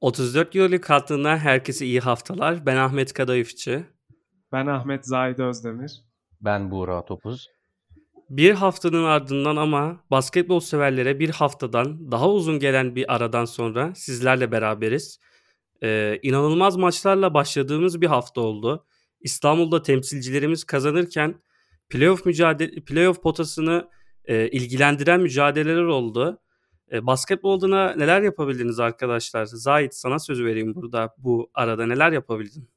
34 yıllık hattından herkese iyi haftalar. Ben Ahmet Kadayıfçı. Ben Ahmet Zahid Özdemir. Ben Buğra Topuz. Bir haftanın ardından ama basketbol severlere bir haftadan daha uzun gelen bir aradan sonra sizlerle beraberiz. Ee, inanılmaz maçlarla başladığımız bir hafta oldu. İstanbul'da temsilcilerimiz kazanırken playoff mücadele playoff potasını e, ilgilendiren mücadeleler oldu. E, basketbolda neler yapabildiniz arkadaşlar? Zahit sana söz vereyim burada. Bu arada neler yapabildin?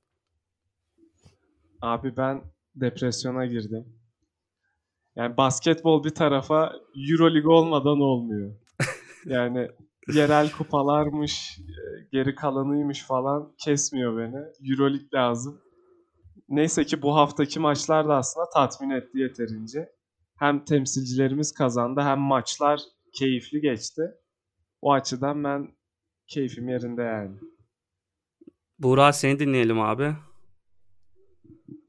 Abi ben depresyona girdim. Yani basketbol bir tarafa Euroleague olmadan olmuyor. Yani yerel kupalarmış, e, geri kalanıymış falan kesmiyor beni. Euroleague lazım. Neyse ki bu haftaki maçlar da aslında tatmin etti yeterince. Hem temsilcilerimiz kazandı hem maçlar keyifli geçti. O açıdan ben keyfim yerinde yani. Buğra seni dinleyelim abi.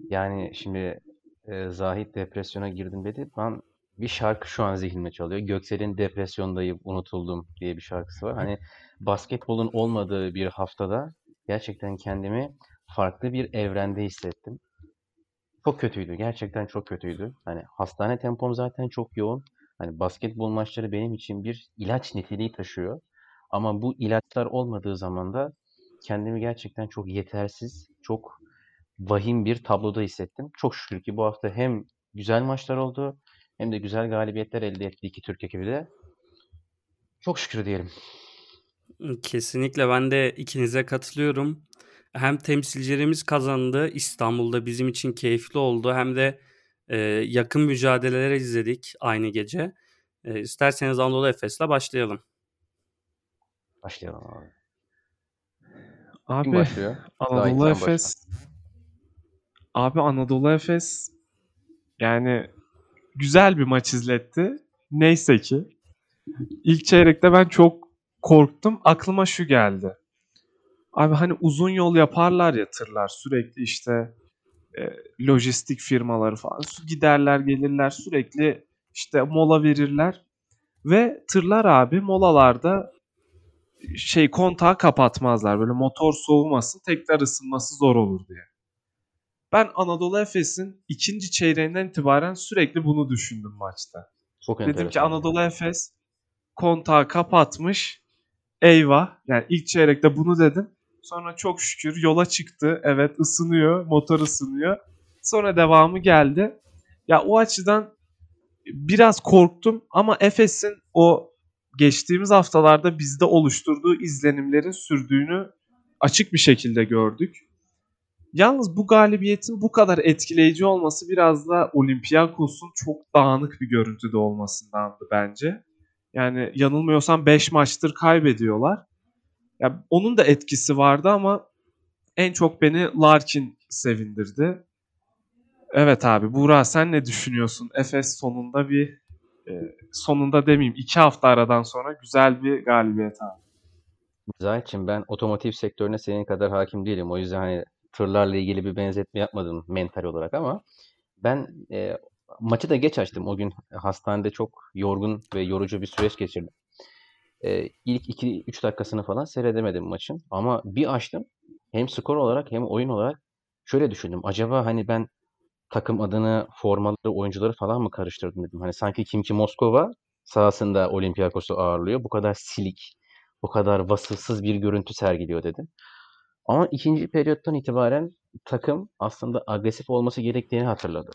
Yani şimdi e, Zahit depresyona girdim dedi. Ben bir şarkı şu an zihnime çalıyor. Göksel'in Depresyondayım, Unutuldum diye bir şarkısı var. Hani basketbolun olmadığı bir haftada gerçekten kendimi farklı bir evrende hissettim. Çok kötüydü. Gerçekten çok kötüydü. Hani hastane tempom zaten çok yoğun. Hani basketbol maçları benim için bir ilaç niteliği taşıyor. Ama bu ilaçlar olmadığı zaman da kendimi gerçekten çok yetersiz, çok vahim bir tabloda hissettim. Çok şükür ki bu hafta hem güzel maçlar oldu hem de güzel galibiyetler elde etti iki Türk ekibi de. Çok şükür diyelim. Kesinlikle ben de ikinize katılıyorum. Hem temsilcilerimiz kazandı. İstanbul'da bizim için keyifli oldu. Hem de e, yakın mücadeleler izledik aynı gece. E, isterseniz Anadolu Efes'le başlayalım. Başlayalım abi. Abi Kim başlıyor? Anadolu Efes Abi Anadolu Efes yani güzel bir maç izletti. Neyse ki ilk çeyrekte ben çok korktum. Aklıma şu geldi. Abi hani uzun yol yaparlar ya tırlar sürekli işte e, lojistik firmaları falan giderler gelirler sürekli işte mola verirler ve tırlar abi molalarda şey kontağı kapatmazlar böyle motor soğumasın tekrar ısınması zor olur diye. Ben Anadolu Efes'in ikinci çeyreğinden itibaren sürekli bunu düşündüm maçta. Çok Dedim ki Anadolu Efes kontağı kapatmış. Eyvah. Yani ilk çeyrekte bunu dedim. Sonra çok şükür yola çıktı. Evet ısınıyor. Motor ısınıyor. Sonra devamı geldi. Ya o açıdan biraz korktum ama Efes'in o geçtiğimiz haftalarda bizde oluşturduğu izlenimlerin sürdüğünü açık bir şekilde gördük. Yalnız bu galibiyetin bu kadar etkileyici olması biraz da Olympiakos'un çok dağınık bir görüntüde olmasındandı bence. Yani yanılmıyorsam 5 maçtır kaybediyorlar. Ya onun da etkisi vardı ama en çok beni Larkin sevindirdi. Evet abi Buğra sen ne düşünüyorsun? Efes sonunda bir e, sonunda demeyeyim 2 hafta aradan sonra güzel bir galibiyet abi. Zahit'ciğim ben otomotiv sektörüne senin kadar hakim değilim. O yüzden hani tırlarla ilgili bir benzetme yapmadım mental olarak ama ben e, maçı da geç açtım. O gün hastanede çok yorgun ve yorucu bir süreç geçirdim. E, ilk 2-3 dakikasını falan seyredemedim maçın. Ama bir açtım hem skor olarak hem oyun olarak şöyle düşündüm. Acaba hani ben takım adını, formaları, oyuncuları falan mı karıştırdım dedim. Hani sanki Kimki Moskova sahasında Olympiakos'u ağırlıyor. Bu kadar silik, bu kadar vasıfsız bir görüntü sergiliyor dedim. Ama ikinci periyottan itibaren takım aslında agresif olması gerektiğini hatırladı.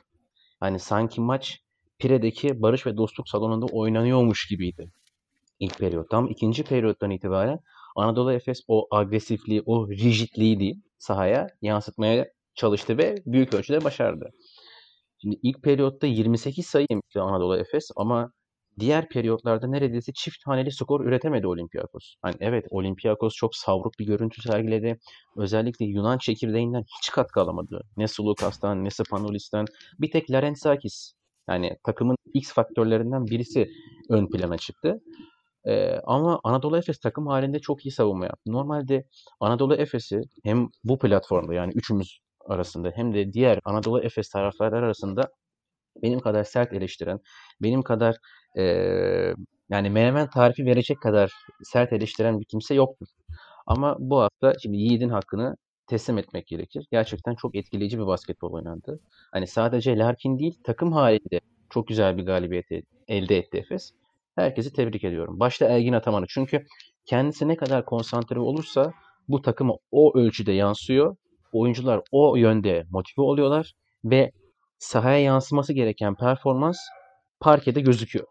Hani sanki maç Pire'deki Barış ve Dostluk Salonu'nda oynanıyormuş gibiydi ilk periyot. Tam ikinci periyottan itibaren Anadolu Efes o agresifliği, o rigidliği değil sahaya yansıtmaya çalıştı ve büyük ölçüde başardı. Şimdi ilk periyotta 28 sayı yemişti Anadolu Efes ama diğer periyotlarda neredeyse çift haneli skor üretemedi Olympiakos. Hani evet Olympiakos çok savruk bir görüntü sergiledi. Özellikle Yunan çekirdeğinden hiç katkı alamadı. Ne Sulukas'tan ne Spanolis'ten. Bir tek Larensakis yani takımın X faktörlerinden birisi ön plana çıktı. Ee, ama Anadolu Efes takım halinde çok iyi savunma yaptı. Normalde Anadolu Efes'i hem bu platformda yani üçümüz arasında hem de diğer Anadolu Efes taraftarları arasında benim kadar sert eleştiren, benim kadar e, yani menemen tarifi verecek kadar sert eleştiren bir kimse yoktur. Ama bu hafta şimdi Yiğit'in hakkını teslim etmek gerekir. Gerçekten çok etkileyici bir basketbol oynandı. Hani sadece Larkin değil takım halinde çok güzel bir galibiyeti elde etti Efes. Herkesi tebrik ediyorum. Başta Ergin Ataman'ı. Çünkü kendisi ne kadar konsantre olursa bu takıma o ölçüde yansıyor. Oyuncular o yönde motive oluyorlar ve sahaya yansıması gereken performans parkede gözüküyor.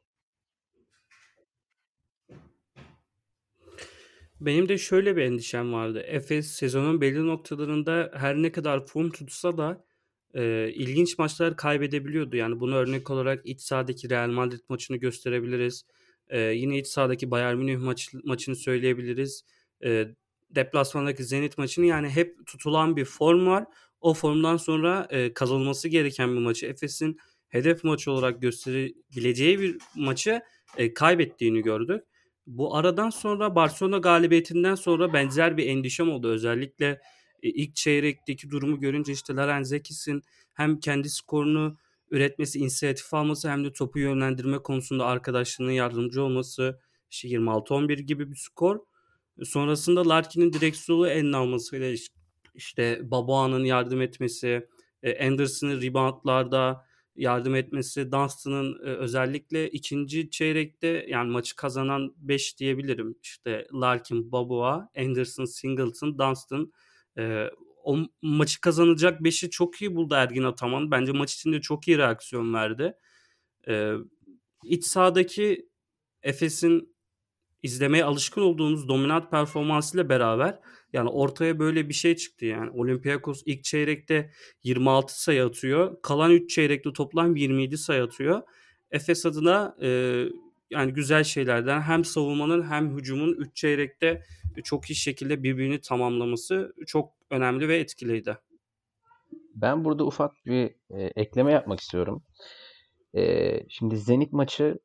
Benim de şöyle bir endişem vardı. Efes sezonun belli noktalarında her ne kadar form tutsa da e, ilginç maçlar kaybedebiliyordu. Yani bunu örnek olarak iç sahadaki Real Madrid maçını gösterebiliriz. E, yine iç sahadaki Bayern Münih maç, maçını söyleyebiliriz. E, deplasmandaki Zenit maçını yani hep tutulan bir form var. O formdan sonra e, kazanılması gereken bir maçı Efes'in hedef maçı olarak gösterebileceği bir maçı e, kaybettiğini gördük. Bu aradan sonra Barcelona galibiyetinden sonra benzer bir endişem oldu. Özellikle ilk çeyrekteki durumu görünce işte Laren Zekis'in hem kendi skorunu üretmesi, inisiyatif alması hem de topu yönlendirme konusunda arkadaşlarına yardımcı olması işte 26-11 gibi bir skor. Sonrasında Larkin'in direksiyonu eline almasıyla işte Baboa'nın yardım etmesi, e, Anderson'ın reboundlarda yardım etmesi, Dunstan'ın e, özellikle ikinci çeyrekte yani maçı kazanan 5 diyebilirim. İşte Larkin, Baboa, Anderson, Singleton, Dunstan e, o maçı kazanacak 5'i çok iyi buldu Ergin Ataman. Bence maç içinde çok iyi reaksiyon verdi. E, iç sahadaki Efes'in izlemeye alışkın olduğumuz dominant performansıyla beraber yani ortaya böyle bir şey çıktı yani. Olympiakos ilk çeyrekte 26 sayı atıyor. Kalan 3 çeyrekte toplam 27 sayı atıyor. Efes adına e, yani güzel şeylerden hem savunmanın hem hücumun 3 çeyrekte çok iyi şekilde birbirini tamamlaması çok önemli ve etkiliydi. Ben burada ufak bir e, ekleme yapmak istiyorum. E, şimdi Zenit maçı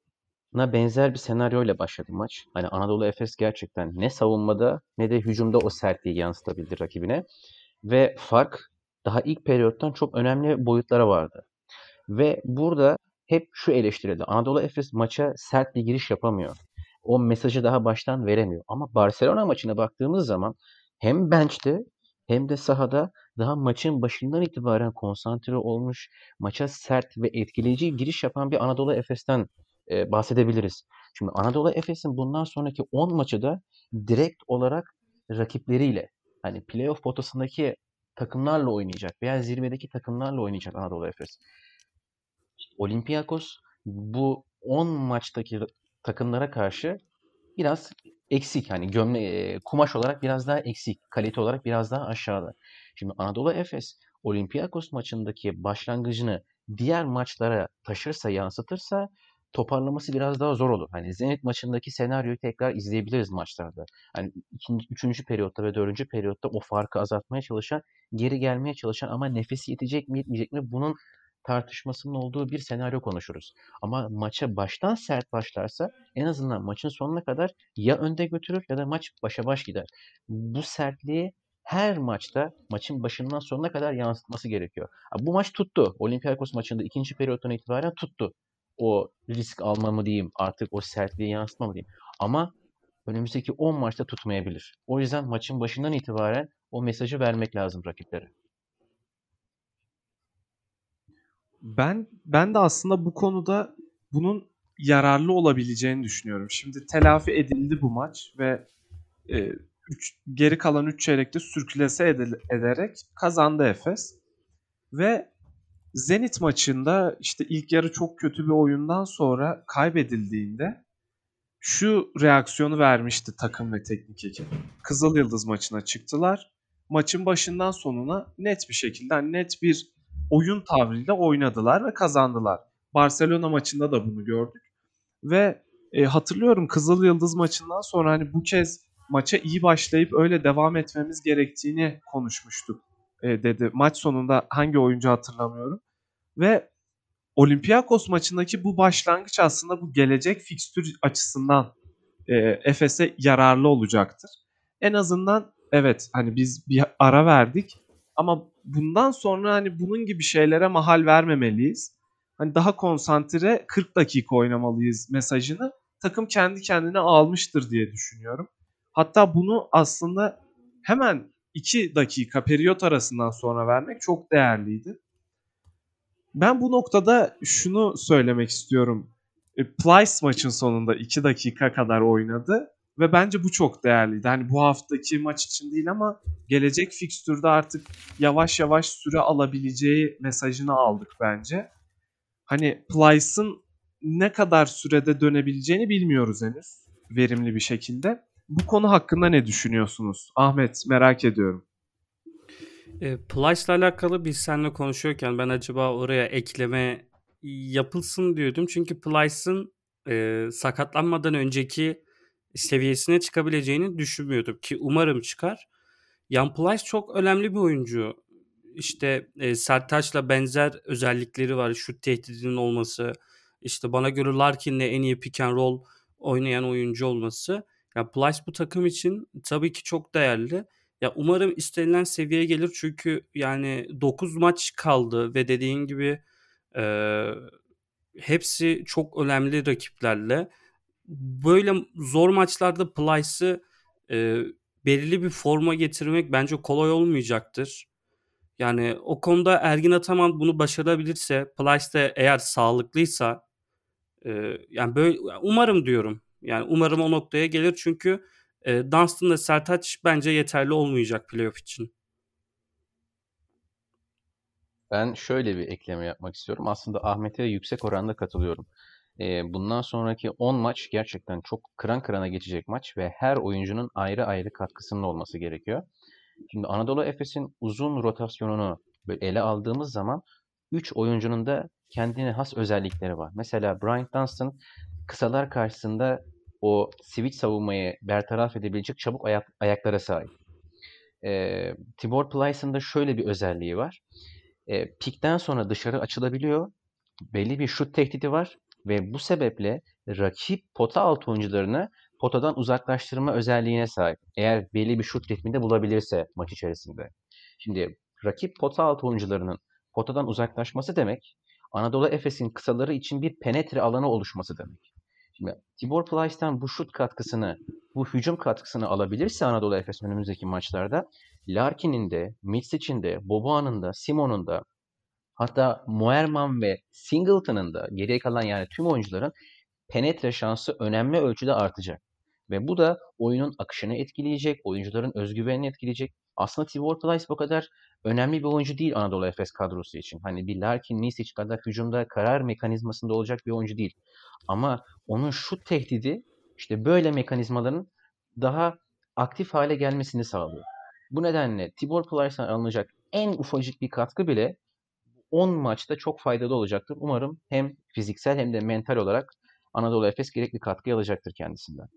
na benzer bir senaryoyla başladı maç. Hani Anadolu Efes gerçekten ne savunmada ne de hücumda o sertliği yansıtabildi rakibine. Ve fark daha ilk periyottan çok önemli boyutlara vardı. Ve burada hep şu eleştirildi. Anadolu Efes maça sert bir giriş yapamıyor. O mesajı daha baştan veremiyor. Ama Barcelona maçına baktığımız zaman hem bench'te hem de sahada daha maçın başından itibaren konsantre olmuş, maça sert ve etkileyici giriş yapan bir Anadolu Efes'ten e, bahsedebiliriz. Şimdi Anadolu Efes'in bundan sonraki 10 maçı da direkt olarak rakipleriyle hani playoff potasındaki takımlarla oynayacak veya zirvedeki takımlarla oynayacak Anadolu Efes. Olympiakos bu 10 maçtaki takımlara karşı biraz eksik hani gömle kumaş olarak biraz daha eksik, kalite olarak biraz daha aşağıda. Şimdi Anadolu Efes Olympiakos maçındaki başlangıcını diğer maçlara taşırsa, yansıtırsa toparlaması biraz daha zor olur. Hani Zenit maçındaki senaryoyu tekrar izleyebiliriz maçlarda. Hani ikinci, üçüncü periyotta ve dördüncü periyotta o farkı azaltmaya çalışan, geri gelmeye çalışan ama nefesi yetecek mi yetmeyecek mi bunun tartışmasının olduğu bir senaryo konuşuruz. Ama maça baştan sert başlarsa en azından maçın sonuna kadar ya önde götürür ya da maç başa baş gider. Bu sertliği her maçta maçın başından sonuna kadar yansıtması gerekiyor. Bu maç tuttu. Olympiakos maçında ikinci periyottan itibaren tuttu o risk almamı diyeyim artık o sertliği yansıtmamı diyeyim. Ama önümüzdeki 10 maçta tutmayabilir. O yüzden maçın başından itibaren o mesajı vermek lazım rakiplere. Ben ben de aslında bu konuda bunun yararlı olabileceğini düşünüyorum. Şimdi telafi edildi bu maç ve e, üç, geri kalan 3 çeyrekte sürklese edil, ederek kazandı Efes. Ve Zenit maçında işte ilk yarı çok kötü bir oyundan sonra kaybedildiğinde şu reaksiyonu vermişti takım ve teknik ekip. Kızıl Yıldız maçına çıktılar. Maçın başından sonuna net bir şekilde net bir oyun tavrıyla oynadılar ve kazandılar. Barcelona maçında da bunu gördük. Ve e, hatırlıyorum Kızıl Yıldız maçından sonra hani bu kez maça iyi başlayıp öyle devam etmemiz gerektiğini konuşmuştuk e, dedi. Maç sonunda hangi oyuncu hatırlamıyorum. Ve Olympiakos maçındaki bu başlangıç aslında bu gelecek fikstür açısından e, Efes'e yararlı olacaktır. En azından evet hani biz bir ara verdik ama bundan sonra hani bunun gibi şeylere mahal vermemeliyiz. Hani daha konsantre 40 dakika oynamalıyız mesajını takım kendi kendine almıştır diye düşünüyorum. Hatta bunu aslında hemen 2 dakika periyot arasından sonra vermek çok değerliydi. Ben bu noktada şunu söylemek istiyorum. E, Plyce maçın sonunda 2 dakika kadar oynadı ve bence bu çok değerliydi. Hani bu haftaki maç için değil ama gelecek fikstürde artık yavaş yavaş süre alabileceği mesajını aldık bence. Hani Plyce'ın ne kadar sürede dönebileceğini bilmiyoruz henüz verimli bir şekilde. Bu konu hakkında ne düşünüyorsunuz? Ahmet merak ediyorum. E, Plyce'la alakalı biz seninle konuşuyorken ben acaba oraya ekleme yapılsın diyordum. Çünkü Plyce'ın e, sakatlanmadan önceki seviyesine çıkabileceğini düşünmüyordum ki umarım çıkar. Jan Plyce çok önemli bir oyuncu. İşte e, Sertaç'la benzer özellikleri var. Şut tehdidinin olması, işte bana göre Larkin'le en iyi pick and roll oynayan oyuncu olması. Ya Plyce bu takım için tabii ki çok değerli. Ya umarım istenilen seviyeye gelir çünkü yani 9 maç kaldı ve dediğin gibi e, hepsi çok önemli rakiplerle. Böyle zor maçlarda Plyce'ı e, belirli bir forma getirmek bence kolay olmayacaktır. Yani o konuda Ergin Ataman bunu başarabilirse, Plyce de eğer sağlıklıysa e, yani böyle umarım diyorum. Yani umarım o noktaya gelir çünkü e, Dunstan Sertaç bence yeterli olmayacak playoff için. Ben şöyle bir ekleme yapmak istiyorum. Aslında Ahmet'e yüksek oranda katılıyorum. E, bundan sonraki 10 maç gerçekten çok kıran kırana geçecek maç ve her oyuncunun ayrı ayrı katkısının olması gerekiyor. Şimdi Anadolu Efes'in uzun rotasyonunu ele aldığımız zaman 3 oyuncunun da kendine has özellikleri var. Mesela Brian Dunstan kısalar karşısında o switch savunmayı bertaraf edebilecek çabuk ayak, ayaklara sahip. E, Tibor Plyce'ın da şöyle bir özelliği var. E, pikten sonra dışarı açılabiliyor. Belli bir şut tehdidi var ve bu sebeple rakip pota altı oyuncularını potadan uzaklaştırma özelliğine sahip. Eğer belli bir şut ritminde bulabilirse maç içerisinde. Şimdi rakip pota altı oyuncularının potadan uzaklaşması demek Anadolu Efes'in kısaları için bir penetre alanı oluşması demek. Şimdi Tibor Plyce'den bu şut katkısını, bu hücum katkısını alabilirse Anadolu Efes önümüzdeki maçlarda Larkin'in de, Mitsic'in de, Boboa'nın da, Simon'un da hatta Moerman ve Singleton'ın da geriye kalan yani tüm oyuncuların penetre şansı önemli ölçüde artacak. Ve bu da oyunun akışını etkileyecek, oyuncuların özgüvenini etkileyecek. Aslında Tibor Plyce bu kadar önemli bir oyuncu değil Anadolu Efes kadrosu için. Hani bir Larkin, Misic kadar hücumda karar mekanizmasında olacak bir oyuncu değil. Ama onun şut tehdidi işte böyle mekanizmaların daha aktif hale gelmesini sağlıyor. Bu nedenle Tibor Plyce'dan alınacak en ufacık bir katkı bile 10 maçta çok faydalı olacaktır. Umarım hem fiziksel hem de mental olarak Anadolu Efes gerekli katkı alacaktır kendisinden.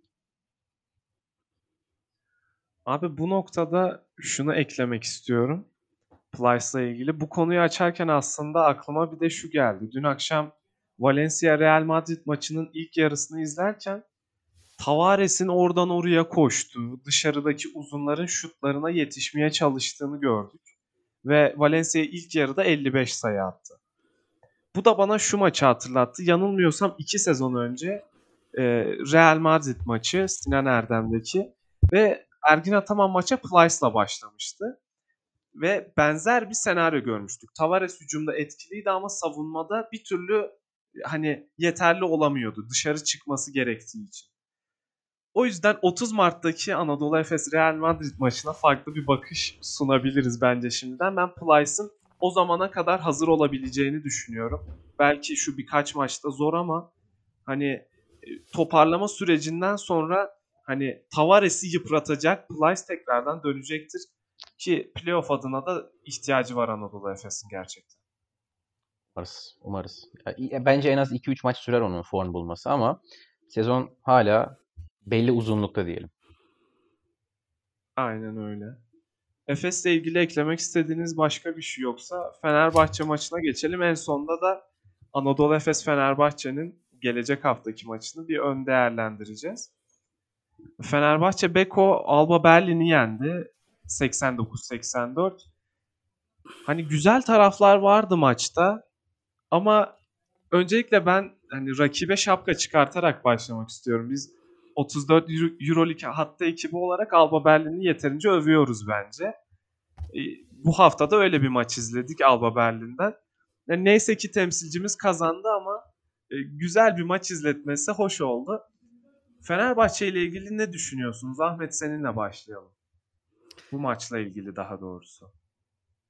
Abi bu noktada şunu eklemek istiyorum. Plyce'la ilgili. Bu konuyu açarken aslında aklıma bir de şu geldi. Dün akşam Valencia Real Madrid maçının ilk yarısını izlerken Tavares'in oradan oraya koştuğu, dışarıdaki uzunların şutlarına yetişmeye çalıştığını gördük. Ve Valencia ilk yarıda 55 sayı attı. Bu da bana şu maçı hatırlattı. Yanılmıyorsam 2 sezon önce e, Real Madrid maçı Sinan Erdem'deki ve Ergin Ataman maça Plyce'la başlamıştı. Ve benzer bir senaryo görmüştük. Tavares hücumda etkiliydi ama savunmada bir türlü hani yeterli olamıyordu dışarı çıkması gerektiği için. O yüzden 30 Mart'taki Anadolu Efes Real Madrid maçına farklı bir bakış sunabiliriz bence şimdiden. Ben Plyce'ın o zamana kadar hazır olabileceğini düşünüyorum. Belki şu birkaç maçta zor ama hani e, toparlama sürecinden sonra hani Tavares'i yıpratacak Plyce tekrardan dönecektir. Ki playoff adına da ihtiyacı var Anadolu Efes'in gerçekten. Umarız. Umarız. Ya, bence en az 2-3 maç sürer onun form bulması ama sezon hala belli uzunlukta diyelim. Aynen öyle. Efes'le ilgili eklemek istediğiniz başka bir şey yoksa Fenerbahçe maçına geçelim. En sonunda da Anadolu Efes Fenerbahçe'nin gelecek haftaki maçını bir ön değerlendireceğiz. Fenerbahçe Beko Alba Berlin'i yendi. 89-84. Hani güzel taraflar vardı maçta. Ama öncelikle ben hani rakibe şapka çıkartarak başlamak istiyorum. Biz 34 Euro- Euroleague hatta ekibi olarak Alba Berlin'i yeterince övüyoruz bence. E, bu hafta da öyle bir maç izledik Alba Berlin'den. E, neyse ki temsilcimiz kazandı ama e, güzel bir maç izletmesi hoş oldu. Fenerbahçe ile ilgili ne düşünüyorsunuz? Ahmet seninle başlayalım. Bu maçla ilgili daha doğrusu.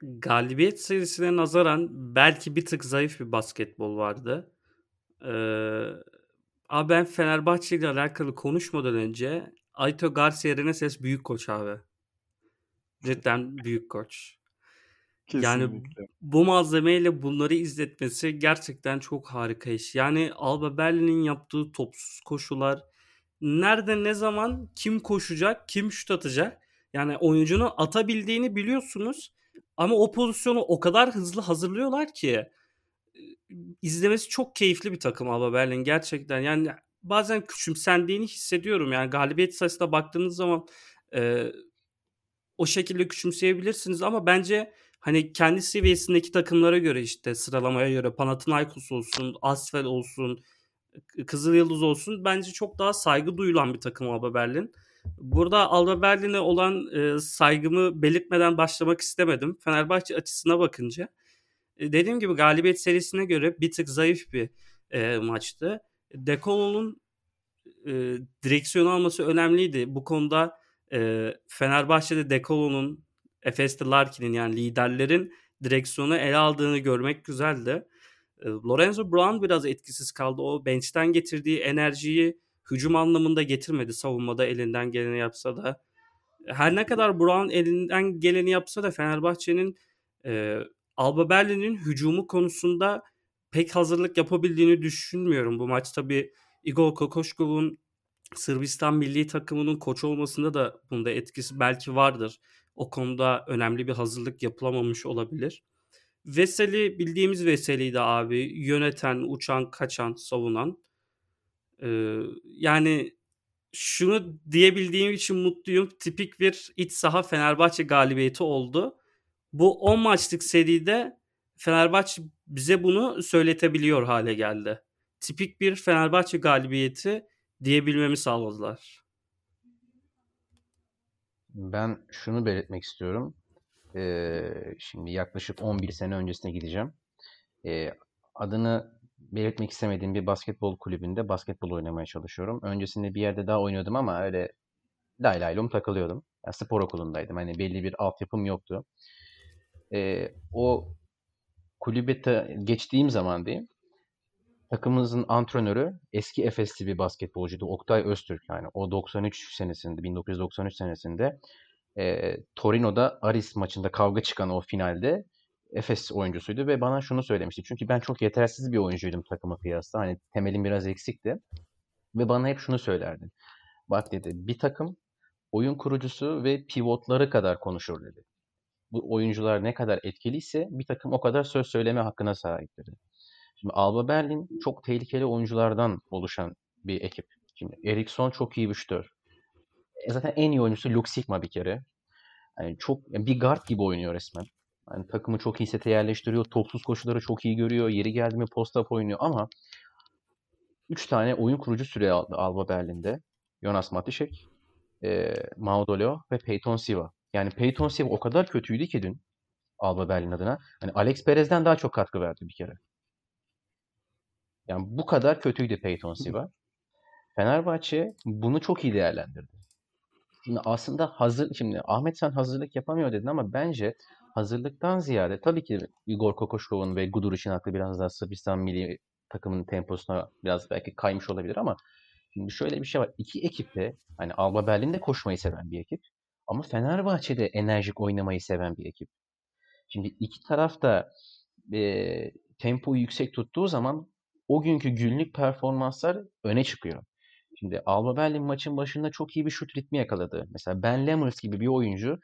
Galibiyet serisine nazaran belki bir tık zayıf bir basketbol vardı. Ee, abi ben Fenerbahçe ile alakalı konuşmadan önce Aito Garcia Reneses büyük koç abi. Cidden büyük koç. Yani Kesinlikle. bu malzemeyle bunları izletmesi gerçekten çok harika iş. Yani Alba Berlin'in yaptığı topsuz koşular, nerede ne zaman kim koşacak, kim şut atacak. Yani oyuncunun atabildiğini biliyorsunuz ama o pozisyonu o kadar hızlı hazırlıyorlar ki izlemesi çok keyifli bir takım Alba Berlin gerçekten. Yani bazen küçümsendiğini hissediyorum. Yani galibiyet sayısına baktığınız zaman e, o şekilde küçümseyebilirsiniz ama bence hani kendi seviyesindeki takımlara göre işte sıralamaya göre Panathinaikos olsun, Asvel olsun, Kızıl Yıldız olsun bence çok daha saygı duyulan bir takım Alba Berlin. Burada Alba Berlin'e olan e, saygımı belirtmeden başlamak istemedim. Fenerbahçe açısına bakınca dediğim gibi galibiyet serisine göre bir tık zayıf bir e, maçtı. Dekolo'nun e, direksiyon alması önemliydi. Bu konuda e, Fenerbahçe'de Dekolo'nun, Efes'te Larkin'in yani liderlerin direksiyonu ele aldığını görmek güzeldi. E, Lorenzo Brown biraz etkisiz kaldı. O bench'ten getirdiği enerjiyi hücum anlamında getirmedi. Savunmada elinden geleni yapsa da. Her ne kadar Brown elinden geleni yapsa da Fenerbahçe'nin e, Alba Berlin'in hücumu konusunda pek hazırlık yapabildiğini düşünmüyorum. Bu maç tabii Igor Kokoşkov'un Sırbistan milli takımının koç olmasında da bunda etkisi belki vardır. O konuda önemli bir hazırlık yapılamamış olabilir. Veseli bildiğimiz Veseli'ydi abi. Yöneten, uçan, kaçan, savunan. Ee, yani şunu diyebildiğim için mutluyum. Tipik bir iç saha Fenerbahçe galibiyeti oldu. Bu 10 maçlık seride Fenerbahçe bize bunu söyletebiliyor hale geldi. Tipik bir Fenerbahçe galibiyeti diyebilmemi sağladılar. Ben şunu belirtmek istiyorum. Ee, şimdi yaklaşık 11 sene öncesine gideceğim. Ee, adını belirtmek istemediğim bir basketbol kulübünde basketbol oynamaya çalışıyorum. Öncesinde bir yerde daha oynuyordum ama öyle lay laylom takılıyordum. Yani spor okulundaydım. Hani belli bir altyapım yoktu. Ee, o kulübe geçtiğim zaman diyeyim takımımızın antrenörü eski Efesli bir basketbolcuydu. Oktay Öztürk yani o 93 senesinde 1993 senesinde e, Torino'da Aris maçında kavga çıkan o finalde Efes oyuncusuydu ve bana şunu söylemişti. Çünkü ben çok yetersiz bir oyuncuydum takıma kıyasla. Hani temelim biraz eksikti. Ve bana hep şunu söylerdi. Bak dedi bir takım oyun kurucusu ve pivotları kadar konuşur dedi. Bu oyuncular ne kadar etkiliyse bir takım o kadar söz söyleme hakkına sahiptir. Şimdi Alba Berlin çok tehlikeli oyunculardan oluşan bir ekip. Şimdi Eriksson çok iyi bir. E zaten en iyi oyuncusu Luke Sigma bir kere. Yani çok yani bir guard gibi oynuyor resmen. Yani takımı çok iyi sete yerleştiriyor. Topsuz koşuları çok iyi görüyor. Yeri geldi mi post-up oynuyor ama 3 tane oyun kurucu süre aldı Alba Berlin'de. Jonas Matişek, e, Maudolo ve Peyton Siva. Yani Peyton Siva o kadar kötüydü ki dün Alba Berlin adına. Hani Alex Perez'den daha çok katkı verdi bir kere. Yani bu kadar kötüydü Peyton Siva. Fenerbahçe bunu çok iyi değerlendirdi. Şimdi aslında hazır şimdi Ahmet sen hazırlık yapamıyor dedin ama bence hazırlıktan ziyade tabii ki Igor Kokoşkov'un ve Guduric'in aklı biraz daha Sırbistan milli takımının temposuna biraz belki kaymış olabilir ama şimdi şöyle bir şey var. İki ekip de hani Alba Berlin'de koşmayı seven bir ekip ama Fenerbahçe'de enerjik oynamayı seven bir ekip. Şimdi iki taraf da e, tempoyu yüksek tuttuğu zaman o günkü günlük performanslar öne çıkıyor. Şimdi Alba Berlin maçın başında çok iyi bir şut ritmi yakaladı. Mesela Ben Lemmers gibi bir oyuncu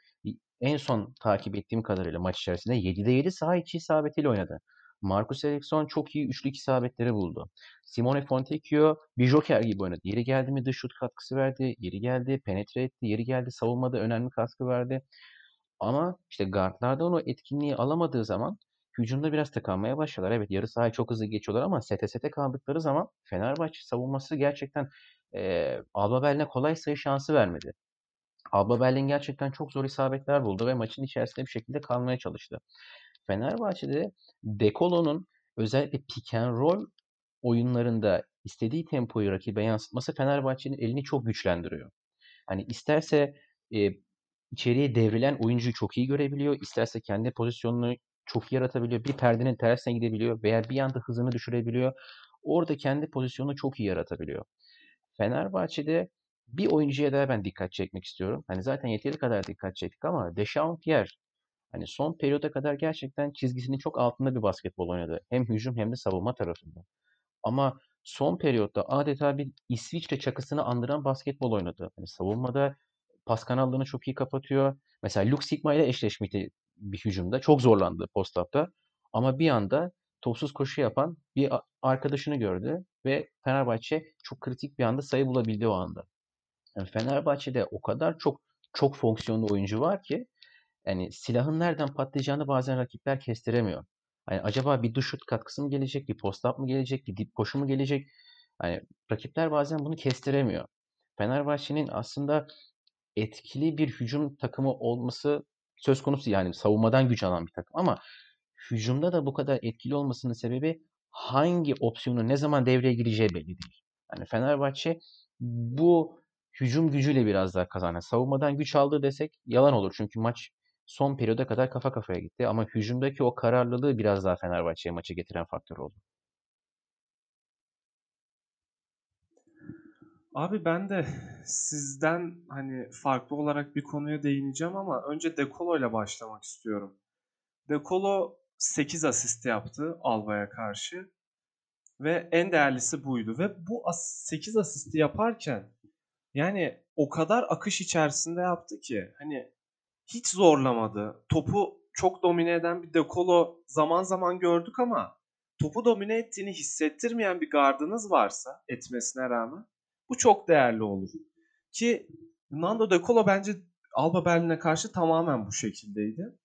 en son takip ettiğim kadarıyla maç içerisinde 7'de 7 saha içi isabetiyle oynadı. Marcus Eriksson çok iyi üçlük isabetleri buldu. Simone Fontecchio bir joker gibi oynadı. Yeri geldi mi dış şut katkısı verdi. Yeri geldi penetre etti. Yeri geldi savunmada önemli katkı verdi. Ama işte guardlardan o etkinliği alamadığı zaman hücumda biraz tıkanmaya başladılar. Evet yarı sahayı çok hızlı geçiyorlar ama sete sete kaldıkları zaman Fenerbahçe savunması gerçekten e, Alba Berlin'e kolay sayı şansı vermedi. Alba Berlin gerçekten çok zor isabetler buldu ve maçın içerisinde bir şekilde kalmaya çalıştı. Fenerbahçe'de Dekolo'nun özellikle pick and roll oyunlarında istediği tempoyu rakibe yansıtması Fenerbahçe'nin elini çok güçlendiriyor. Hani isterse e, içeriye devrilen oyuncuyu çok iyi görebiliyor, isterse kendi pozisyonunu çok iyi yaratabiliyor. Bir perdenin tersine gidebiliyor veya bir anda hızını düşürebiliyor. Orada kendi pozisyonunu çok iyi yaratabiliyor. Fenerbahçe'de bir oyuncuya daha ben dikkat çekmek istiyorum. Hani zaten yeteri kadar dikkat çektik ama Dechampierre hani son periyoda kadar gerçekten çizgisinin çok altında bir basketbol oynadı. Hem hücum hem de savunma tarafında. Ama son periyotta adeta bir İsviçre çakısını andıran basketbol oynadı. Hani savunmada pas kanallarını çok iyi kapatıyor. Mesela Luke Sigma ile eşleşmişti bir hücumda. Çok zorlandı post-up'ta. Ama bir anda topsuz koşu yapan bir arkadaşını gördü ve Fenerbahçe çok kritik bir anda sayı bulabildi o anda. Yani Fenerbahçe'de o kadar çok çok fonksiyonlu oyuncu var ki yani silahın nereden patlayacağını bazen rakipler kestiremiyor. Hani acaba bir duş katkısı mı gelecek, bir post-up mı gelecek, bir dip koşu mu gelecek? Hani rakipler bazen bunu kestiremiyor. Fenerbahçe'nin aslında etkili bir hücum takımı olması söz konusu yani savunmadan güç alan bir takım ama hücumda da bu kadar etkili olmasının sebebi hangi opsiyonu ne zaman devreye gireceği belli değil. Yani Fenerbahçe bu hücum gücüyle biraz daha kazandı. Savunmadan güç aldı desek yalan olur. Çünkü maç son periyoda kadar kafa kafaya gitti. Ama hücumdaki o kararlılığı biraz daha Fenerbahçe'ye maçı getiren faktör oldu. Abi ben de sizden hani farklı olarak bir konuya değineceğim ama önce Dekolo ile başlamak istiyorum. Dekolo 8 asist yaptı Alba'ya karşı ve en değerlisi buydu ve bu 8 asisti yaparken yani o kadar akış içerisinde yaptı ki hani hiç zorlamadı. Topu çok domine eden bir Dekolo zaman zaman gördük ama topu domine ettiğini hissettirmeyen bir gardınız varsa etmesine rağmen bu çok değerli olur. Ki Nando De Colo bence Alba Berlin'e karşı tamamen bu şekildeydi.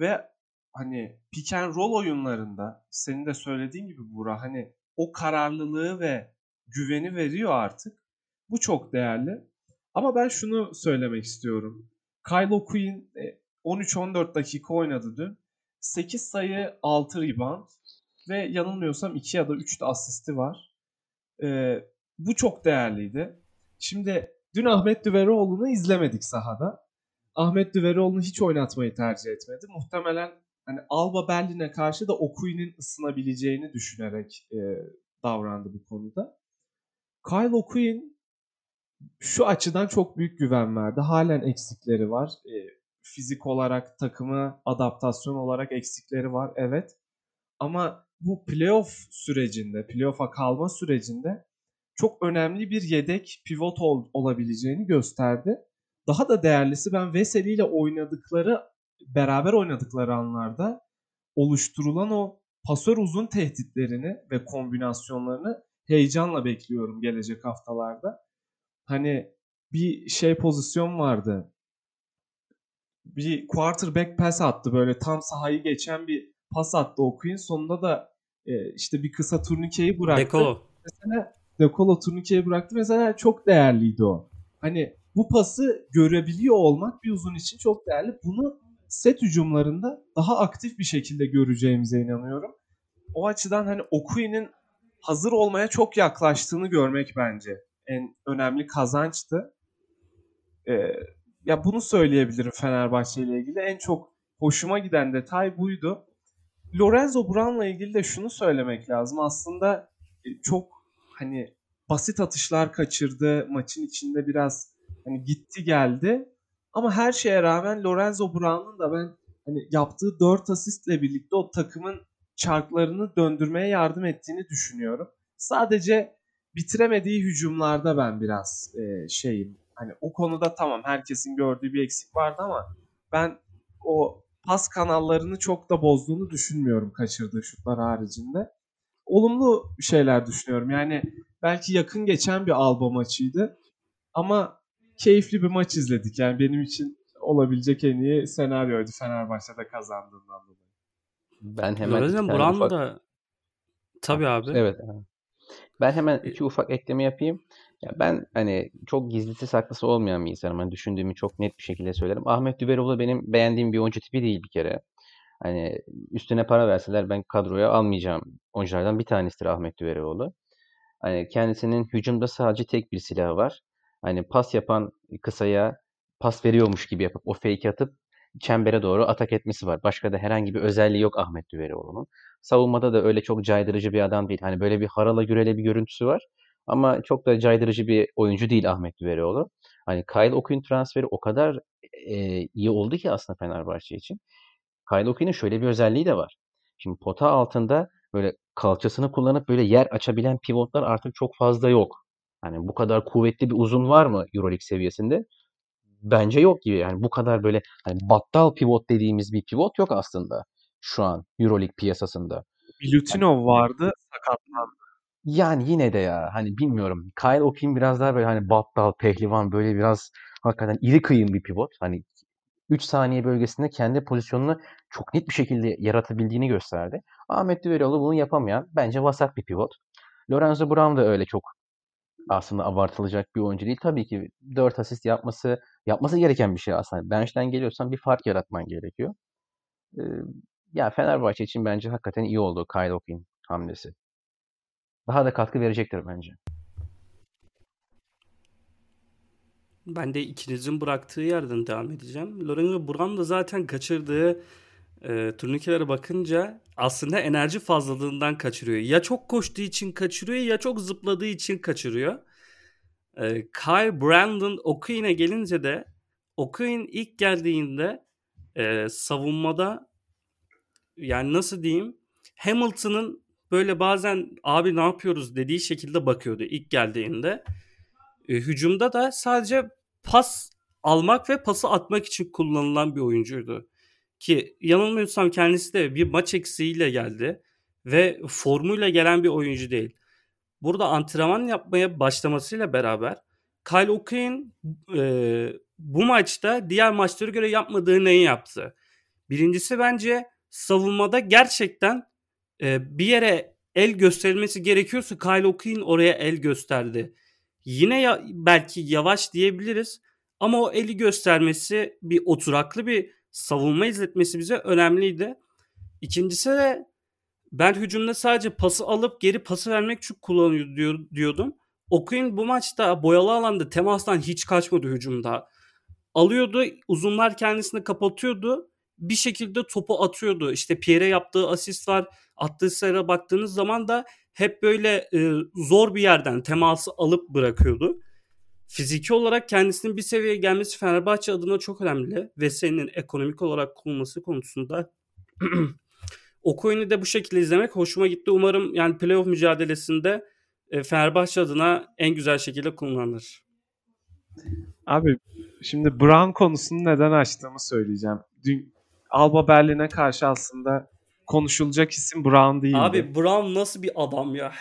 Ve hani pick and roll oyunlarında senin de söylediğin gibi Burak hani o kararlılığı ve güveni veriyor artık. Bu çok değerli. Ama ben şunu söylemek istiyorum. Kylo Quinn 13-14 e, dakika oynadı dün. 8 sayı 6 rebound ve yanılmıyorsam 2 ya da 3 de asisti var. Ee, bu çok değerliydi. Şimdi dün Ahmet Düveroğlu'nu izlemedik sahada. Ahmet Düveroğlu'nu hiç oynatmayı tercih etmedi. Muhtemelen hani Alba Berlin'e karşı da Okuyu'nun ısınabileceğini düşünerek e, davrandı bu konuda. Kyle Okuyun şu açıdan çok büyük güven verdi. Halen eksikleri var. E, fizik olarak takımı adaptasyon olarak eksikleri var evet. Ama bu playoff sürecinde, playoff'a kalma sürecinde çok önemli bir yedek pivot ol, olabileceğini gösterdi. Daha da değerlisi ben Veseli ile oynadıkları, beraber oynadıkları anlarda oluşturulan o pasör uzun tehditlerini ve kombinasyonlarını heyecanla bekliyorum gelecek haftalarda. Hani bir şey pozisyon vardı. Bir quarterback pass attı böyle tam sahayı geçen bir pas attı okuyun. Sonunda da e, işte bir kısa turnikeyi bıraktı. Deko. Mesela Dekolo turnikeye bıraktı. Mesela çok değerliydi o. Hani bu pası görebiliyor olmak bir uzun için çok değerli. Bunu set hücumlarında daha aktif bir şekilde göreceğimize inanıyorum. O açıdan hani Okui'nin hazır olmaya çok yaklaştığını görmek bence en önemli kazançtı. Ee, ya bunu söyleyebilirim Fenerbahçe ile ilgili. En çok hoşuma giden detay buydu. Lorenzo Brown'la ilgili de şunu söylemek lazım. Aslında e, çok hani basit atışlar kaçırdı. Maçın içinde biraz hani gitti geldi. Ama her şeye rağmen Lorenzo Brown'un da ben hani yaptığı 4 asistle birlikte o takımın çarklarını döndürmeye yardım ettiğini düşünüyorum. Sadece bitiremediği hücumlarda ben biraz e, şeyim. Hani o konuda tamam herkesin gördüğü bir eksik vardı ama ben o pas kanallarını çok da bozduğunu düşünmüyorum kaçırdığı şutlar haricinde olumlu şeyler düşünüyorum. Yani belki yakın geçen bir Alba maçıydı. Ama keyifli bir maç izledik. Yani benim için olabilecek en iyi senaryoydu Fenerbahçe'de kazandığından dolayı. Ben hemen Lorenzen Brown da tabii abi. Evet. Ben hemen iki ufak ekleme yapayım. Ya ben hani çok gizlisi saklısı olmayan bir insanım. Hani düşündüğümü çok net bir şekilde söylerim. Ahmet Düveroğlu benim beğendiğim bir oyuncu tipi değil bir kere. Hani üstüne para verseler ben kadroya almayacağım oyunculardan bir tanesidir Ahmet Düveroğlu. Hani kendisinin hücumda sadece tek bir silahı var. Hani pas yapan kısaya pas veriyormuş gibi yapıp o fake atıp çembere doğru atak etmesi var. Başka da herhangi bir özelliği yok Ahmet Düveroğlu'nun. Savunmada da öyle çok caydırıcı bir adam değil. Hani böyle bir harala gürele bir görüntüsü var. Ama çok da caydırıcı bir oyuncu değil Ahmet Düveroğlu. Hani Kyle Okuyun transferi o kadar e, iyi oldu ki aslında Fenerbahçe için. Kyle Okuyun'un şöyle bir özelliği de var. Şimdi pota altında böyle kalçasını kullanıp böyle yer açabilen pivotlar artık çok fazla yok. Hani bu kadar kuvvetli bir uzun var mı EuroLeague seviyesinde? Bence yok gibi. Yani bu kadar böyle hani battal pivot dediğimiz bir pivot yok aslında şu an EuroLeague piyasasında. Milutinov vardı sakatlandı. Yani yine de ya hani bilmiyorum. Kyle O'Keefe biraz daha böyle hani battal, pehlivan böyle biraz hakikaten iri kıyım bir pivot. Hani 3 saniye bölgesinde kendi pozisyonunu çok net bir şekilde yaratabildiğini gösterdi. Ahmet Düveroğlu bunu yapamayan bence vasat bir pivot. Lorenzo Brown da öyle çok aslında abartılacak bir oyuncu değil. Tabii ki 4 asist yapması yapması gereken bir şey aslında. Bench'ten geliyorsan bir fark yaratman gerekiyor. Ee, ya Fenerbahçe için bence hakikaten iyi oldu Kyle O'Keefe hamlesi. Daha da katkı verecektir bence. Ben de ikinizin bıraktığı yerden devam edeceğim. Lorenzo Brown da zaten kaçırdığı e, turnikelere bakınca aslında enerji fazlalığından kaçırıyor. Ya çok koştuğu için kaçırıyor ya çok zıpladığı için kaçırıyor. E, Kyle Brandon O'Quinn'e gelince de O'Quinn ilk geldiğinde e, savunmada yani nasıl diyeyim Hamilton'ın böyle bazen abi ne yapıyoruz dediği şekilde bakıyordu ilk geldiğinde. E, hücumda da sadece pas almak ve pası atmak için kullanılan bir oyuncuydu. Ki yanılmıyorsam kendisi de bir maç eksiğiyle geldi ve formuyla gelen bir oyuncu değil. Burada antrenman yapmaya başlamasıyla beraber Kyle O'Quinn e, bu maçta diğer maçlara göre yapmadığı neyi yaptı? Birincisi bence savunmada gerçekten e, bir yere el gösterilmesi gerekiyorsa Kyle O'Quinn oraya el gösterdi. Yine ya, belki yavaş diyebiliriz ama o eli göstermesi bir oturaklı bir savunma izletmesi bize önemliydi. İkincisi de ben hücumda sadece pası alıp geri pası vermek için kullanıyor diyor, diyordum. Okuyun bu maçta boyalı alanda temastan hiç kaçmadı hücumda. Alıyordu, uzunlar kendisini kapatıyordu. Bir şekilde topu atıyordu. İşte Pierre yaptığı asist var. Attığı sayılara baktığınız zaman da hep böyle e, zor bir yerden teması alıp bırakıyordu. Fiziki olarak kendisinin bir seviyeye gelmesi Fenerbahçe adına çok önemli ve senin ekonomik olarak kurulması konusunda o coin'i de bu şekilde izlemek hoşuma gitti. Umarım yani playoff mücadelesinde e, Fenerbahçe adına en güzel şekilde kullanılır. Abi şimdi Brown konusunu neden açtığımı söyleyeceğim. Dün Alba Berlin'e karşı aslında konuşulacak isim Brown değildi. Abi Brown nasıl bir adam ya?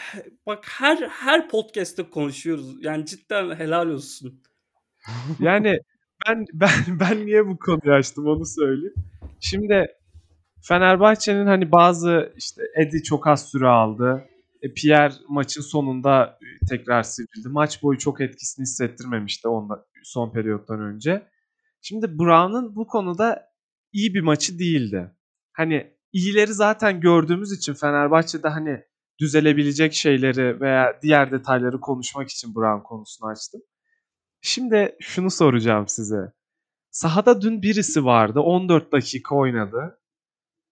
Bak her her podcast'te konuşuyoruz. Yani cidden helal olsun. yani ben ben ben niye bu konuyu açtım onu söyleyeyim. Şimdi Fenerbahçe'nin hani bazı işte Edi çok az süre aldı. E, Pierre maçın sonunda tekrar sivrildi. Maç boyu çok etkisini hissettirmemişti onda son periyottan önce. Şimdi Brown'un bu konuda iyi bir maçı değildi. Hani iyileri zaten gördüğümüz için Fenerbahçe'de hani düzelebilecek şeyleri veya diğer detayları konuşmak için Brown konusunu açtım. Şimdi şunu soracağım size. Sahada dün birisi vardı. 14 dakika oynadı.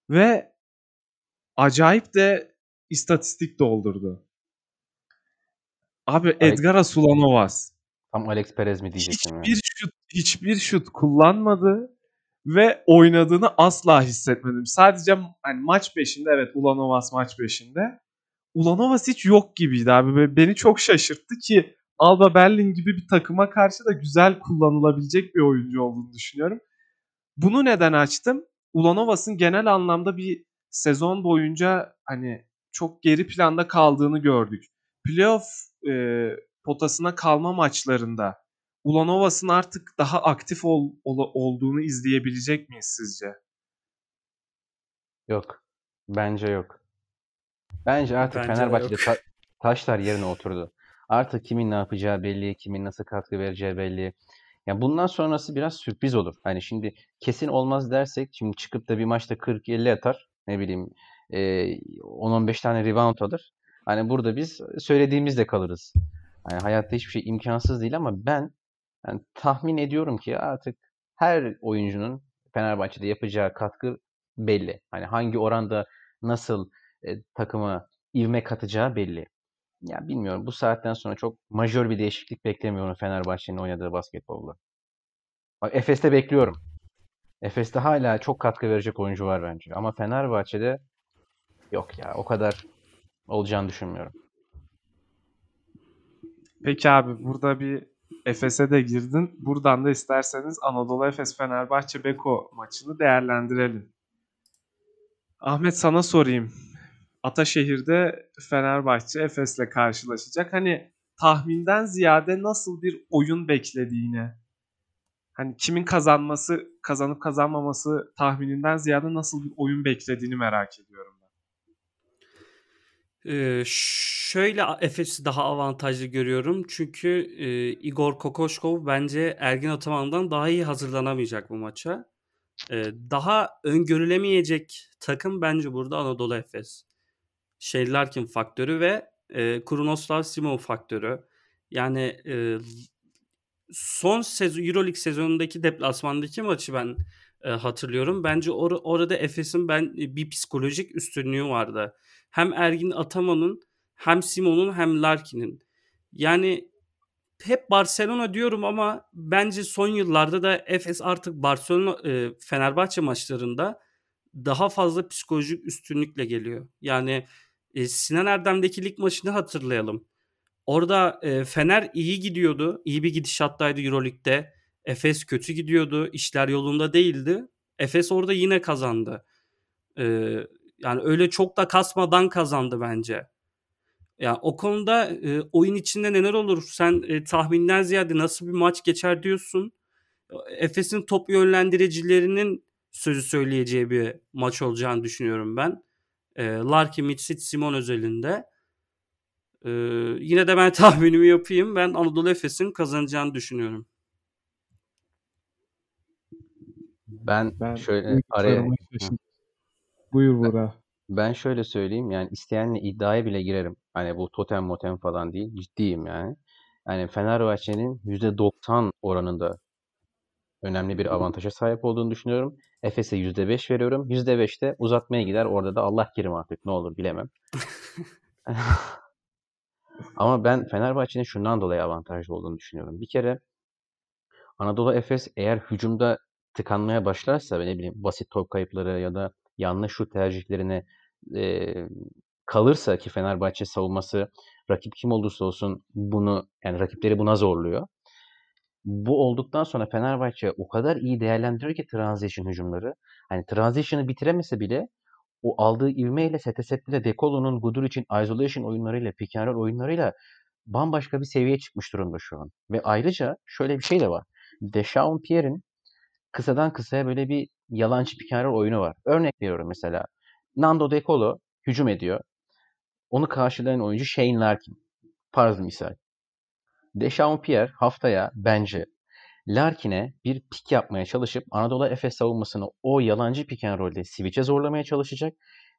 Ve acayip de istatistik doldurdu. Abi Alex, Edgar Asulanovas. Tam Alex Perez mi diyecektim hiçbir yani. şut hiçbir şut kullanmadı ve oynadığını asla hissetmedim. Sadece hani maç 5'inde evet Ulanovas maç 5'inde. Ulanovas hiç yok gibiydi abi. Beni çok şaşırttı ki Alba Berlin gibi bir takıma karşı da güzel kullanılabilecek bir oyuncu olduğunu düşünüyorum. Bunu neden açtım? Ulanovas'ın genel anlamda bir sezon boyunca hani çok geri planda kaldığını gördük. Playoff e, potasına kalma maçlarında Ulanovas'ın artık daha aktif ol, ol, olduğunu izleyebilecek miyiz sizce? Yok. Bence yok. Bence artık Bence Fenerbahçe'de ta- taşlar yerine oturdu. Artık kimin ne yapacağı belli, kimin nasıl katkı vereceği belli. Yani bundan sonrası biraz sürpriz olur. Hani şimdi kesin olmaz dersek şimdi çıkıp da bir maçta 40-50 atar. Ne bileyim e, 10-15 tane rebound alır. Hani burada biz söylediğimizde kalırız. Hani hayatta hiçbir şey imkansız değil ama ben yani tahmin ediyorum ki artık her oyuncunun Fenerbahçe'de yapacağı katkı belli. Hani hangi oranda nasıl e, takıma ivme katacağı belli. Ya bilmiyorum bu saatten sonra çok majör bir değişiklik beklemiyorum Fenerbahçe'nin oynadığı basketbolda. Bak Efes'te bekliyorum. Efes'te hala çok katkı verecek oyuncu var bence. Ama Fenerbahçe'de yok ya o kadar olacağını düşünmüyorum. Peki abi burada bir Efes'e de girdin. Buradan da isterseniz Anadolu Efes Fenerbahçe Beko maçını değerlendirelim. Ahmet sana sorayım. Ataşehir'de Fenerbahçe Efes'le karşılaşacak. Hani tahminden ziyade nasıl bir oyun beklediğini, hani kimin kazanması, kazanıp kazanmaması tahmininden ziyade nasıl bir oyun beklediğini merak ediyorum. Ee, şöyle Efes'i daha avantajlı görüyorum. Çünkü e, Igor Kokoşkov bence Ergin Ataman'dan daha iyi hazırlanamayacak bu maça. Ee, daha öngörülemeyecek takım bence burada Anadolu Efes. Shane Larkin faktörü ve e, Krunoslav Simon faktörü. Yani e, son sezon EuroLeague sezonundaki deplasmandaki maçı ben e, hatırlıyorum. Bence or- orada Efes'in ben bir psikolojik üstünlüğü vardı. Hem Ergin Ataman'ın hem Simon'un hem Larkin'in. Yani hep Barcelona diyorum ama bence son yıllarda da Efes artık Barcelona e, Fenerbahçe maçlarında daha fazla psikolojik üstünlükle geliyor. Yani e, Sinan Erdem'deki lig maçını hatırlayalım. Orada e, Fener iyi gidiyordu. İyi bir gidişattaydı Euroleague'de. Efes kötü gidiyordu. İşler yolunda değildi. Efes orada yine kazandı. E, yani öyle çok da kasmadan kazandı bence. Yani o konuda e, oyun içinde neler olur? Sen e, tahminden ziyade nasıl bir maç geçer diyorsun. Efes'in top yönlendiricilerinin sözü söyleyeceği bir maç olacağını düşünüyorum ben. E, Larkin, Mitsic, Simon özelinde. E, yine de ben tahminimi yapayım. Ben Anadolu Efes'in kazanacağını düşünüyorum. Ben, Ben şöyle araya şaşırdım. Buyur Burak. ben şöyle söyleyeyim yani isteyenle iddiaya bile girerim. Hani bu totem motem falan değil. Ciddiyim yani. Yani Fenerbahçe'nin %90 oranında önemli bir avantaja sahip olduğunu düşünüyorum. Efes'e %5 veriyorum. %5'te uzatmaya gider. Orada da Allah kerim artık ne olur bilemem. Ama ben Fenerbahçe'nin şundan dolayı avantajlı olduğunu düşünüyorum. Bir kere Anadolu Efes eğer hücumda tıkanmaya başlarsa ne bileyim basit top kayıpları ya da yanlış şut tercihlerine e, kalırsa ki Fenerbahçe savunması rakip kim olursa olsun bunu yani rakipleri buna zorluyor. Bu olduktan sonra Fenerbahçe o kadar iyi değerlendiriyor ki transition hücumları. Hani transition'ı bitiremese bile o aldığı ivmeyle sete setle Dekolo'nun Gudur için isolation oyunlarıyla, pick and roll oyunlarıyla bambaşka bir seviyeye çıkmış durumda şu an. Ve ayrıca şöyle bir şey de var. Deshaun Pierre'in kısadan kısaya böyle bir yalancı roll oyunu var. Örnek veriyorum mesela. Nando De Colo hücum ediyor. Onu karşılayan oyuncu Shane Larkin. Farz misal. Deshaun Pierre haftaya bence Larkin'e bir pik yapmaya çalışıp Anadolu Efes savunmasını o yalancı pick and roll'de switch'e zorlamaya çalışacak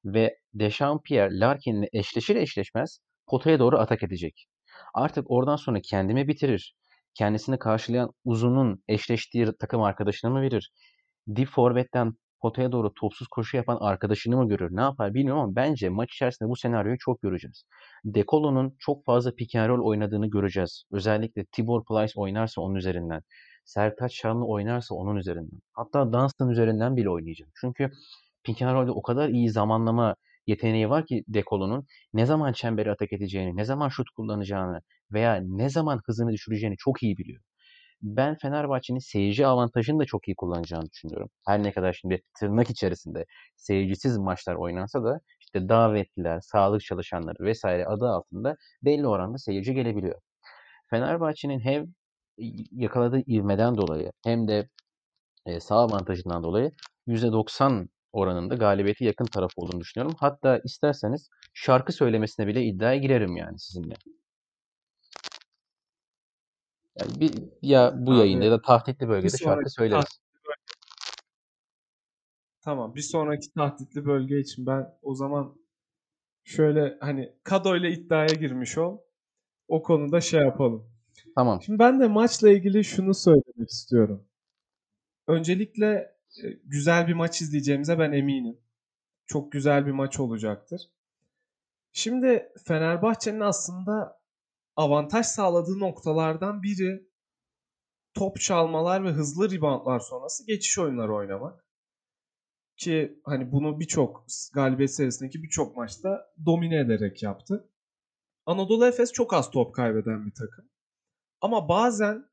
ve Deshaun Pierre Larkin'le eşleşir eşleşmez potaya doğru atak edecek. Artık oradan sonra kendimi bitirir. Kendisini karşılayan uzunun eşleştiği takım arkadaşına mı verir? Dip forvetten potaya doğru topsuz koşu yapan arkadaşını mı görür? Ne yapar bilmiyorum ama bence maç içerisinde bu senaryoyu çok göreceğiz. Dekolo'nun çok fazla pick and roll oynadığını göreceğiz. Özellikle Tibor Plyce oynarsa onun üzerinden. Sertaç Şanlı oynarsa onun üzerinden. Hatta Dunstan üzerinden bile oynayacak. Çünkü pick and roll'de o kadar iyi zamanlama yeteneği var ki Dekolo'nun ne zaman çemberi atak edeceğini, ne zaman şut kullanacağını veya ne zaman hızını düşüreceğini çok iyi biliyor. Ben Fenerbahçe'nin seyirci avantajını da çok iyi kullanacağını düşünüyorum. Her ne kadar şimdi tırnak içerisinde seyircisiz maçlar oynansa da işte davetliler, sağlık çalışanları vesaire adı altında belli oranda seyirci gelebiliyor. Fenerbahçe'nin hem yakaladığı ivmeden dolayı hem de e, sağ avantajından dolayı %90 oranında galibiyeti yakın taraf olduğunu düşünüyorum. Hatta isterseniz şarkı söylemesine bile iddiaya girerim yani sizinle. Yani bir ya bu Abi, yayında ya da tahtitli bölgede şarkı söyleriz. Tamam. Bir sonraki tahtitli bölge için ben o zaman şöyle hani Kado ile iddiaya girmiş ol. O konuda şey yapalım. Tamam. Şimdi ben de maçla ilgili şunu söylemek istiyorum. Öncelikle güzel bir maç izleyeceğimize ben eminim. Çok güzel bir maç olacaktır. Şimdi Fenerbahçe'nin aslında avantaj sağladığı noktalardan biri top çalmalar ve hızlı reboundlar sonrası geçiş oyunları oynamak. Ki hani bunu birçok galibiyet serisindeki birçok maçta domine ederek yaptı. Anadolu Efes çok az top kaybeden bir takım. Ama bazen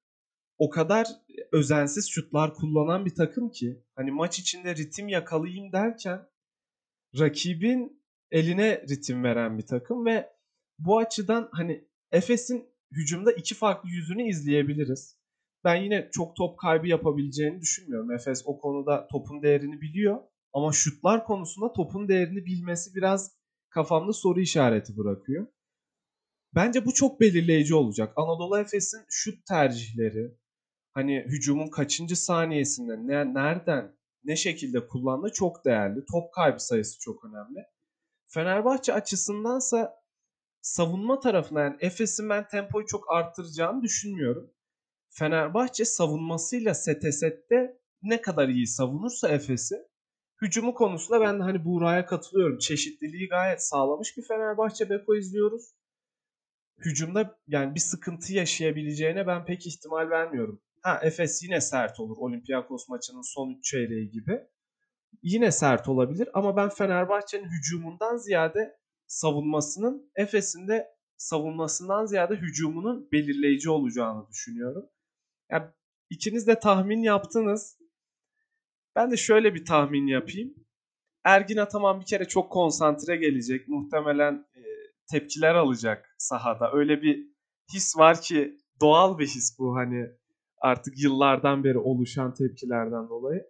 o kadar özensiz şutlar kullanan bir takım ki hani maç içinde ritim yakalayayım derken rakibin eline ritim veren bir takım ve bu açıdan hani Efes'in hücumda iki farklı yüzünü izleyebiliriz. Ben yine çok top kaybı yapabileceğini düşünmüyorum. Efes o konuda topun değerini biliyor ama şutlar konusunda topun değerini bilmesi biraz kafamda soru işareti bırakıyor. Bence bu çok belirleyici olacak. Anadolu Efes'in şut tercihleri, hani hücumun kaçıncı saniyesinde, ne, nereden, ne şekilde kullandığı çok değerli. Top kaybı sayısı çok önemli. Fenerbahçe açısındansa savunma tarafına yani Efes'in ben tempoyu çok arttıracağını düşünmüyorum. Fenerbahçe savunmasıyla sete sette ne kadar iyi savunursa Efes'i hücumu konusunda ben de hani Buğra'ya katılıyorum. Çeşitliliği gayet sağlamış bir Fenerbahçe Beko izliyoruz. Hücumda yani bir sıkıntı yaşayabileceğine ben pek ihtimal vermiyorum. Ha Efes yine sert olur Olympiakos maçının son 3 çeyreği gibi. Yine sert olabilir ama ben Fenerbahçe'nin hücumundan ziyade savunmasının Efes'in de savunmasından ziyade hücumunun belirleyici olacağını düşünüyorum. Yani ikiniz de tahmin yaptınız. Ben de şöyle bir tahmin yapayım. Ergin Ataman bir kere çok konsantre gelecek. Muhtemelen e, tepkiler alacak sahada. Öyle bir his var ki doğal bir his bu hani artık yıllardan beri oluşan tepkilerden dolayı.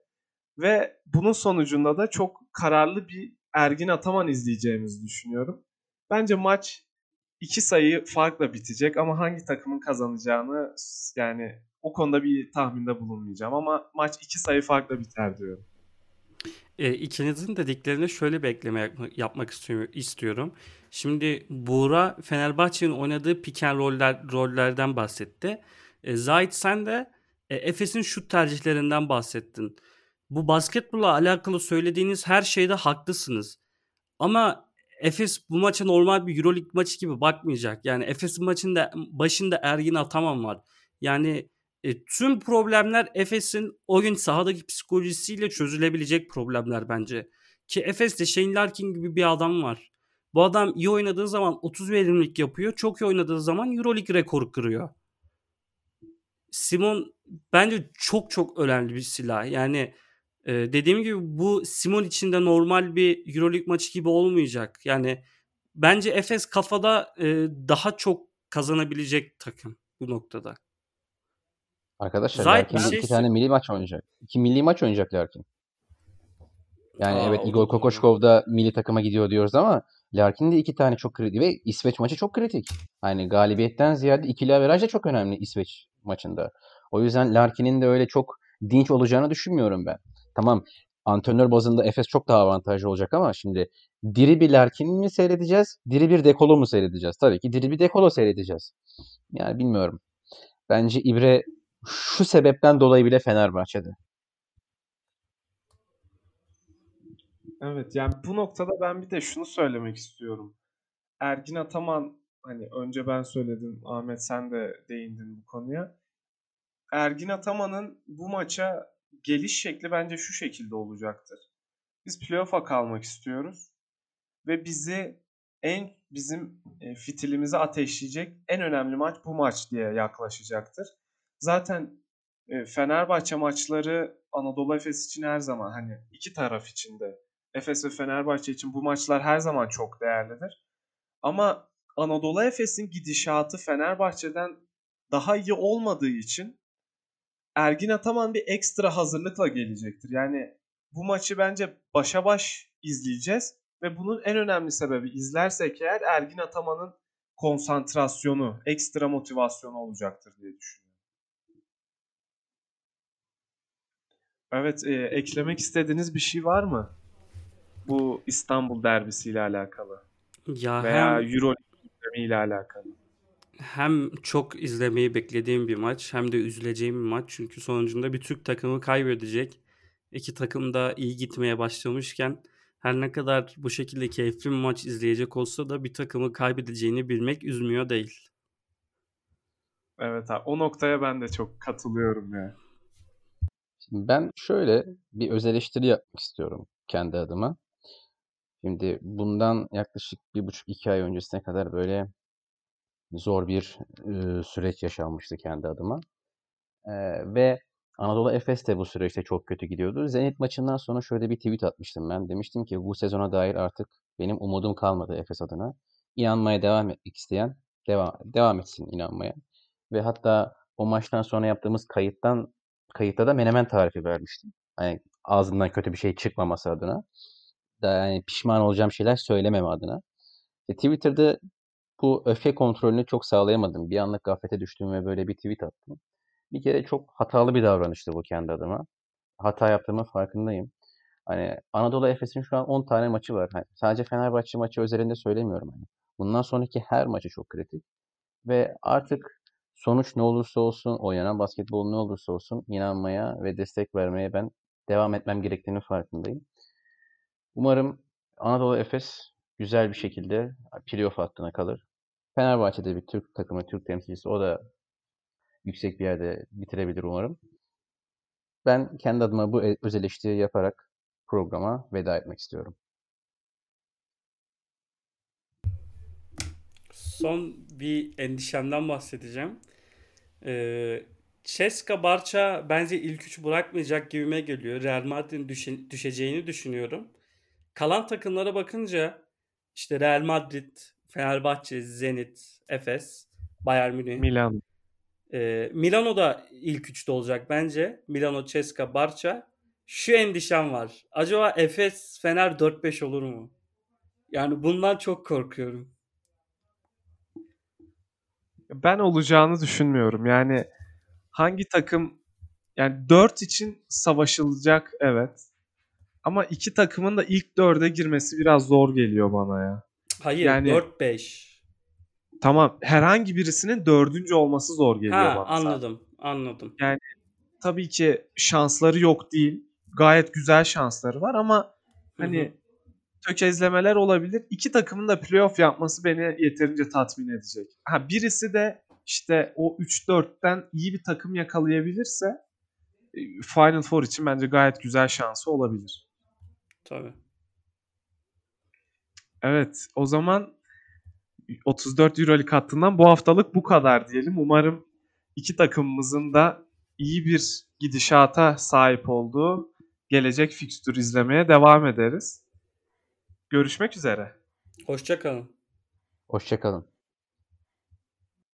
Ve bunun sonucunda da çok kararlı bir Ergin Ataman izleyeceğimizi düşünüyorum. Bence maç iki sayı farkla bitecek ama hangi takımın kazanacağını yani o konuda bir tahminde bulunmayacağım ama maç iki sayı farkla biter diyorum. E, ikinizin dediklerine şöyle bir ekleme yapmak istiyorum. Şimdi Buğra Fenerbahçe'nin oynadığı pick and roller, rollerden bahsetti. E, Zahit sen de e, Efes'in şut tercihlerinden bahsettin. Bu basketbolla alakalı söylediğiniz her şeyde haklısınız. Ama Efes bu maça normal bir Euroleague maçı gibi bakmayacak. Yani Efes'in maçında başında Ergin Ataman var. Yani e, tüm problemler Efes'in o gün sahadaki psikolojisiyle çözülebilecek problemler bence. Ki Efes'te Shane Larkin gibi bir adam var. Bu adam iyi oynadığı zaman 30 verimlilik yapıyor. Çok iyi oynadığı zaman Euroleague rekoru kırıyor. Simon bence çok çok önemli bir silah. Yani e, dediğim gibi bu Simon için de normal bir Euroleague maçı gibi olmayacak. Yani bence Efes kafada e, daha çok kazanabilecek takım bu noktada. Arkadaşlar Larkin şey iki tane milli maç oynayacak. İki milli maç oynayacak Larkin. Yani Aa, evet Igor Kokoşkov da milli takıma gidiyor diyoruz ama Larkin de iki tane çok kritik ve İsveç maçı çok kritik. Yani galibiyetten ziyade ikili averaj da çok önemli İsveç maçında. O yüzden Larkin'in de öyle çok dinç olacağını düşünmüyorum ben. Tamam antrenör bazında Efes çok daha avantajlı olacak ama şimdi diri bir Larkin mi seyredeceğiz? Diri bir Dekolo mu seyredeceğiz? Tabii ki diri bir Dekolo seyredeceğiz. Yani bilmiyorum. Bence İbre şu sebepten dolayı bile Fenerbahçe'de. Evet yani bu noktada ben bir de şunu söylemek istiyorum. Ergin Ataman hani önce ben söyledim Ahmet sen de değindin bu konuya. Ergin Ataman'ın bu maça geliş şekli bence şu şekilde olacaktır. Biz playoff'a kalmak istiyoruz ve bizi en bizim e, fitilimizi ateşleyecek en önemli maç bu maç diye yaklaşacaktır. Zaten e, Fenerbahçe maçları Anadolu Efes için her zaman hani iki taraf için de Efes ve Fenerbahçe için bu maçlar her zaman çok değerlidir. Ama Anadolu Efes'in gidişatı Fenerbahçe'den daha iyi olmadığı için Ergin Ataman bir ekstra hazırlıkla gelecektir. Yani bu maçı bence başa baş izleyeceğiz ve bunun en önemli sebebi izlersek eğer Ergin Ataman'ın konsantrasyonu, ekstra motivasyonu olacaktır diye düşünüyorum. Evet, e, eklemek istediğiniz bir şey var mı? Bu İstanbul derbisiyle alakalı. Ya veya hem... Euroleague ile alakalı. hem çok izlemeyi beklediğim bir maç hem de üzüleceğim bir maç. Çünkü sonucunda bir Türk takımı kaybedecek. İki takım da iyi gitmeye başlamışken her ne kadar bu şekilde keyifli bir maç izleyecek olsa da bir takımı kaybedeceğini bilmek üzmüyor değil. Evet abi, o noktaya ben de çok katılıyorum ya. Şimdi ben şöyle bir öz eleştiri yapmak istiyorum kendi adıma. Şimdi bundan yaklaşık bir buçuk iki ay öncesine kadar böyle zor bir e, süreç yaşanmıştı kendi adıma. E, ve Anadolu Efes de bu süreçte çok kötü gidiyordu. Zenit maçından sonra şöyle bir tweet atmıştım ben. Demiştim ki bu sezona dair artık benim umudum kalmadı Efes adına. İnanmaya devam etmek isteyen devam, devam etsin inanmaya. Ve hatta o maçtan sonra yaptığımız kayıttan kayıtta da menemen tarifi vermiştim. Hani ağzından kötü bir şey çıkmaması adına. Da yani pişman olacağım şeyler söylememe adına. E, Twitter'da bu öfke kontrolünü çok sağlayamadım. Bir anlık gaflete düştüm ve böyle bir tweet attım. Bir kere çok hatalı bir davranıştı bu kendi adıma. Hata yaptığımın farkındayım. Hani Anadolu Efes'in şu an 10 tane maçı var. Hani sadece Fenerbahçe maçı özelinde söylemiyorum. Hani. Bundan sonraki her maçı çok kritik. Ve artık sonuç ne olursa olsun, oynanan basketbol ne olursa olsun inanmaya ve destek vermeye ben devam etmem gerektiğini farkındayım. Umarım Anadolu Efes güzel bir şekilde playoff hattına kalır. Fenerbahçe'de bir Türk takımı, Türk temsilcisi o da yüksek bir yerde bitirebilir umarım. Ben kendi adıma bu öz eleştiri yaparak programa veda etmek istiyorum. Son bir endişemden bahsedeceğim. Ee, Barça bence ilk üç bırakmayacak gibime geliyor. Real Madrid'in düşe- düşeceğini düşünüyorum. Kalan takımlara bakınca işte Real Madrid, Fenerbahçe, Zenit, Efes, Bayern Münih. Milan. Ee, Milano da ilk üçte olacak bence. Milano, Ceska, Barça. Şu endişem var. Acaba Efes, Fener 4-5 olur mu? Yani bundan çok korkuyorum. Ben olacağını düşünmüyorum. Yani hangi takım yani 4 için savaşılacak evet. Ama iki takımın da ilk dörde girmesi biraz zor geliyor bana ya. Hayır Yani 4-5. tamam herhangi birisinin dördüncü olması zor geliyor Ha bana. zaten. anladım anladım. Tabii ki şansları yok değil. Gayet güzel şansları var ama hani Hı hı. tökezlemeler olabilir. İki takımın da playoff yapması beni yeterince tatmin edecek. Ha birisi de işte o 3-4'ten iyi bir takım yakalayabilirse e, Final Four için bence gayet güzel şansı olabilir. Tabii. Evet, o zaman 34 Euroleague hattından bu haftalık bu kadar diyelim. Umarım iki takımımızın da iyi bir gidişata sahip olduğu gelecek fikstür izlemeye devam ederiz. Görüşmek üzere. Hoşça kalın. Hoşçakalın.